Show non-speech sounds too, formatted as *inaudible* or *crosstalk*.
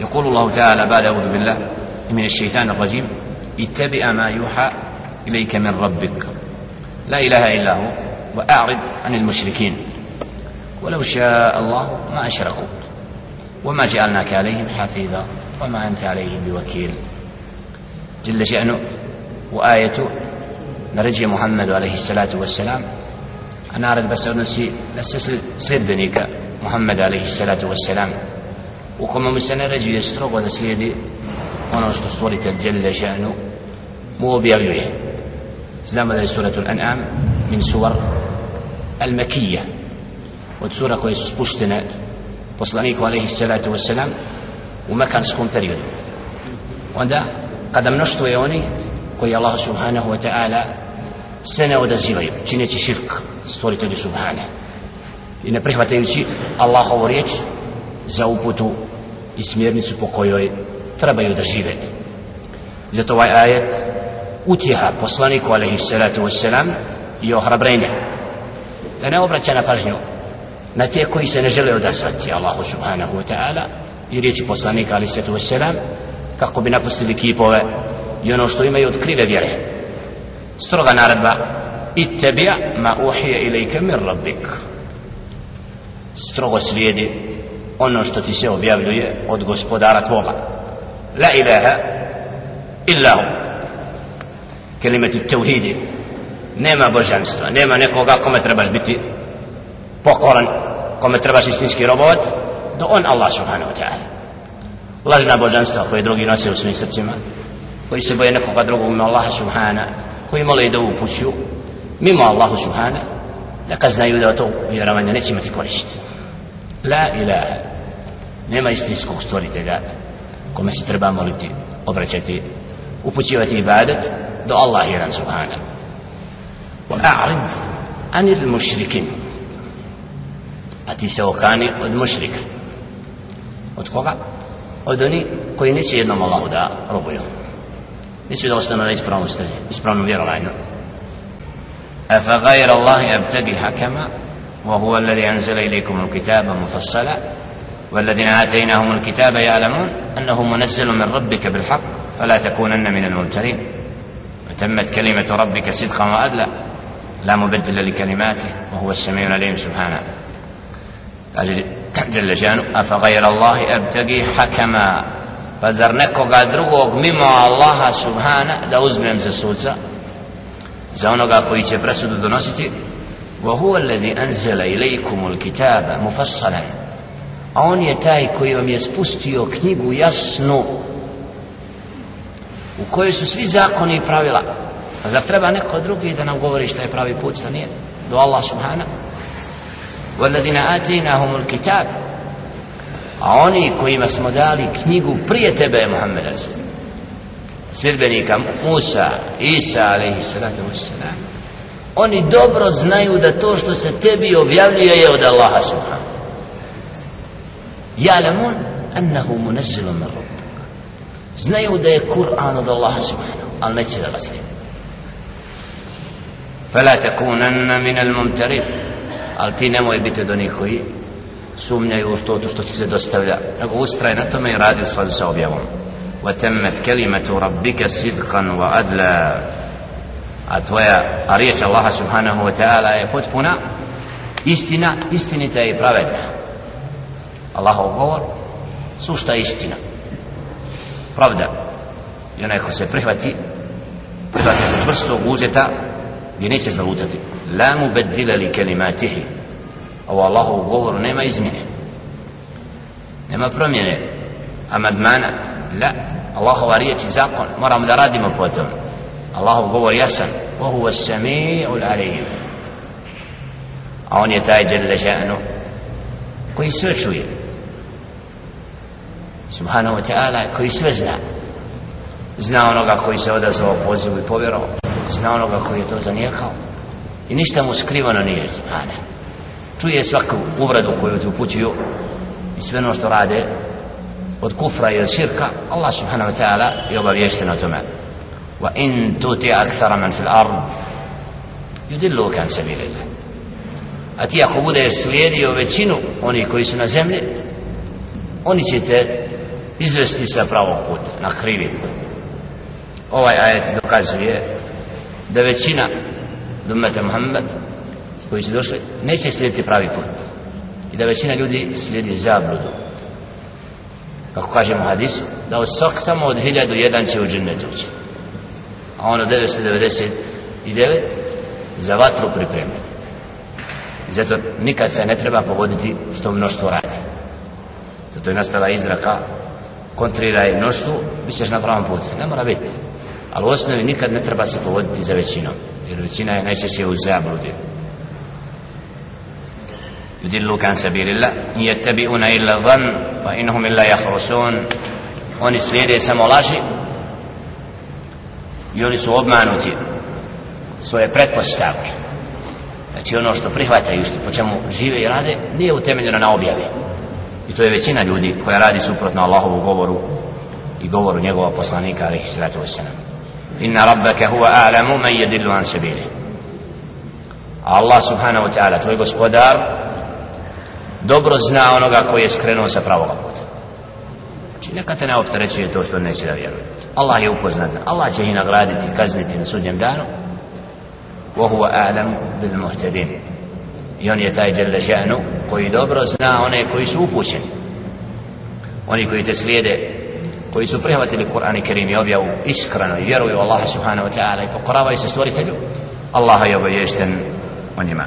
يقول الله تعالى بعد أعوذ بالله من الشيطان الرجيم اتبع ما يوحى إليك من ربك. لا إله إلا هو وأعرض عن المشركين. ولو شاء الله ما أشركوا وما جعلناك عليهم حفيظا وما أنت عليهم بوكيل. جل شأنه وآية نرجي محمد عليه الصلاة والسلام. أنا أرد بس أنسي سلد بنيك محمد عليه الصلاة والسلام. U kome mu se naređuje strogo da slijedi ono što stvoritelj Đelle Ženu mu objavljuje. Znamo da je suratul An'am min suvar al-Makija od sura koje su spuštene poslaniku alaihi salatu wasalam u mekanskom periodu. Onda kada mnoštvo je oni koji Allah subhanahu wa ta'ala se ne odazivaju čineći širk stvoritelju subhane i ne prihvatajući Allahovu riječ za uputu i smjernicu po kojoj trebaju da žive. Zato ovaj ajet utjeha poslaniku alaihi salatu wasalam i ohrabrenje da ne obraća na pažnju na te koji se ne žele odasvati Allahu subhanahu wa ta'ala i riječi poslanika alaihi salatu wasalam kako bi napustili kipove i ono što imaju od krive vjere. Stroga naredba ittebija ma uhije ilike min rabbik. Strogo slijedi ono što ti se objavljuje od gospodara tvoga. La ilaha illa hu kelimetu tevhidi. Nema božanstva nema nekoga kome trebaš biti pokoran kome trebaš istinski robovat do on Allah subhanahu wa ta'ala. Lažna božanstva koje drugi nose u svojim srcima koji se boje nekoga drugog mimo Allaha subhana koji mole i dovu puću mimo Allahu subhana neka znaju da to vjerovanje neće imati koristiti la ilaha nema istinskog stvoritelja kome se treba moliti obraćati upućivati ibadet do Allah jedan subhana wa a'rid anil mušrikin a ti se okani od mušrika od koga? od oni koji neće jednom Allahu da robuju neće da ostanu na ispravnom stazi ispravnom vjerovanju أفغير الله أبتغي حكما وهو الذي أنزل إليكم الكتاب مفصلا والذين آتيناهم الكتاب يعلمون أنه منزل من ربك بالحق فلا تكونن من الممترين. وتمت كلمة ربك صدقا وأدلا لا مبدل لكلماته وهو السميع العليم سبحانه. *clears throat* جل شأنه أفغير الله أبتغي حكما؟ فزر nekoga drugog mimo Allaha subhana da uzmem za sudca za onoga وهو الذي أنزل إليكم الكتاب مفصلا a on je taj koji vam je spustio knjigu jasnu u kojoj su svi zakoni i pravila pa zar treba neko drugi da nam govori šta je pravi put šta nije do Allah subhana والذين آتيناهم الكتاب a oni kojima smo dali knjigu prije tebe Muhammed sljedbenika Musa Isa alaihi salatu wassalam oni dobro znaju da to što se tebi objavljuje je od Allaha subhanahu يعلمون أنه منزل من ربك znaju da je Kur'an od Allaha subhanahu ali neće da ga slijedi فلا تكونن من الممترين ali ti nemoj biti od onih koji sumnjaju u to, to što ti se dostavlja nego ustraj na tome i radi u skladu sa objavom وتمت كلمة ربك صدقا وعدلا a tvoja a riječ Allaha subhanahu wa ta'ala je potpuna istina istinita i pravedna. Allahov govor sušta istina. Pravda. I onaj ko se prihvati prihvati se čvrstog uzeta gdje neće zalutati. La mu bedila li kelimatihi. Ovo Allahov govor nema izmjene. Nema promjene. Amadmana la. Allahova riječ i zakon. Moramo da radimo po tome. Allahov govor jasan. Wa huwa sami'u al-alim a on je taj jalla ša'nu koji sve čuje. Subhanahu wa ta'ala koji sve zna. Zna onoga koji se odazvao pozivu i povjerao. Zna onoga koji je to zanijekao. I ništa mu skrivano nije subhana čuje svaku uvredu koju ti upućuju i sve ono što rade od kufra i od širka. Allah subhanahu wa ta'ala je obavješten o tome wa in tuti akthara man fil ard yudillu kan sabilillah. A ti ako budeš slijedio većinu oni koji su na zemlji oni će te izvesti sa pravog puta, na krivi put. Ovaj ajet dokazuje da većina dumeta Muhammed koji su došli neće slijediti pravi put i da većina ljudi slijedi zabludu. Kako kažemo hadisu da od svak samo od hiljadu jedan će u džennet ući a ono 999 za vatru pripremljen. I zato nikad se ne treba povoditi što mnoštvo radi. Zato je nastala izraka, kontriraj mnoštvu, bit ćeš na pravom putu. Ne mora biti. Ali u osnovi nikad ne treba se povoditi za većinom. Jer većina je najčešće u zabludi. Yudillu kan sabirilla in yattabi'una illa dhann Pa innahum illa yakhrusun oni slijede samo laži i oni su obmanuti svoje pretpostavke. Znači ono što prihvataju što po čemu žive i rade nije utemeljeno na objavi. I to je većina ljudi koja radi suprotno Allahovu govoru i govoru njegova poslanika alaihi sallatu wasallam inna rabbaka huwa a'lamu man yadillu an sabili. Allah subhanahu wa ta'ala tvoj gospodar dobro zna onoga koji je skrenuo sa pravog puta. znači neka te ne opterećuje to što neće da vjeruje Allah je upoznat Allah će ih nagraditi kazniti na sudnjem danu وهو أعلم بالمهتدين i on je taj dželle ženu koji dobro zna one koji su upućeni oni koji te slijede koji su prihvatili Kur'an i Kerim i objavu iskreno i vjeruju Allah subhanahu wa ta'ala i pokoravaju se stvoritelju Allah je obavješten o njima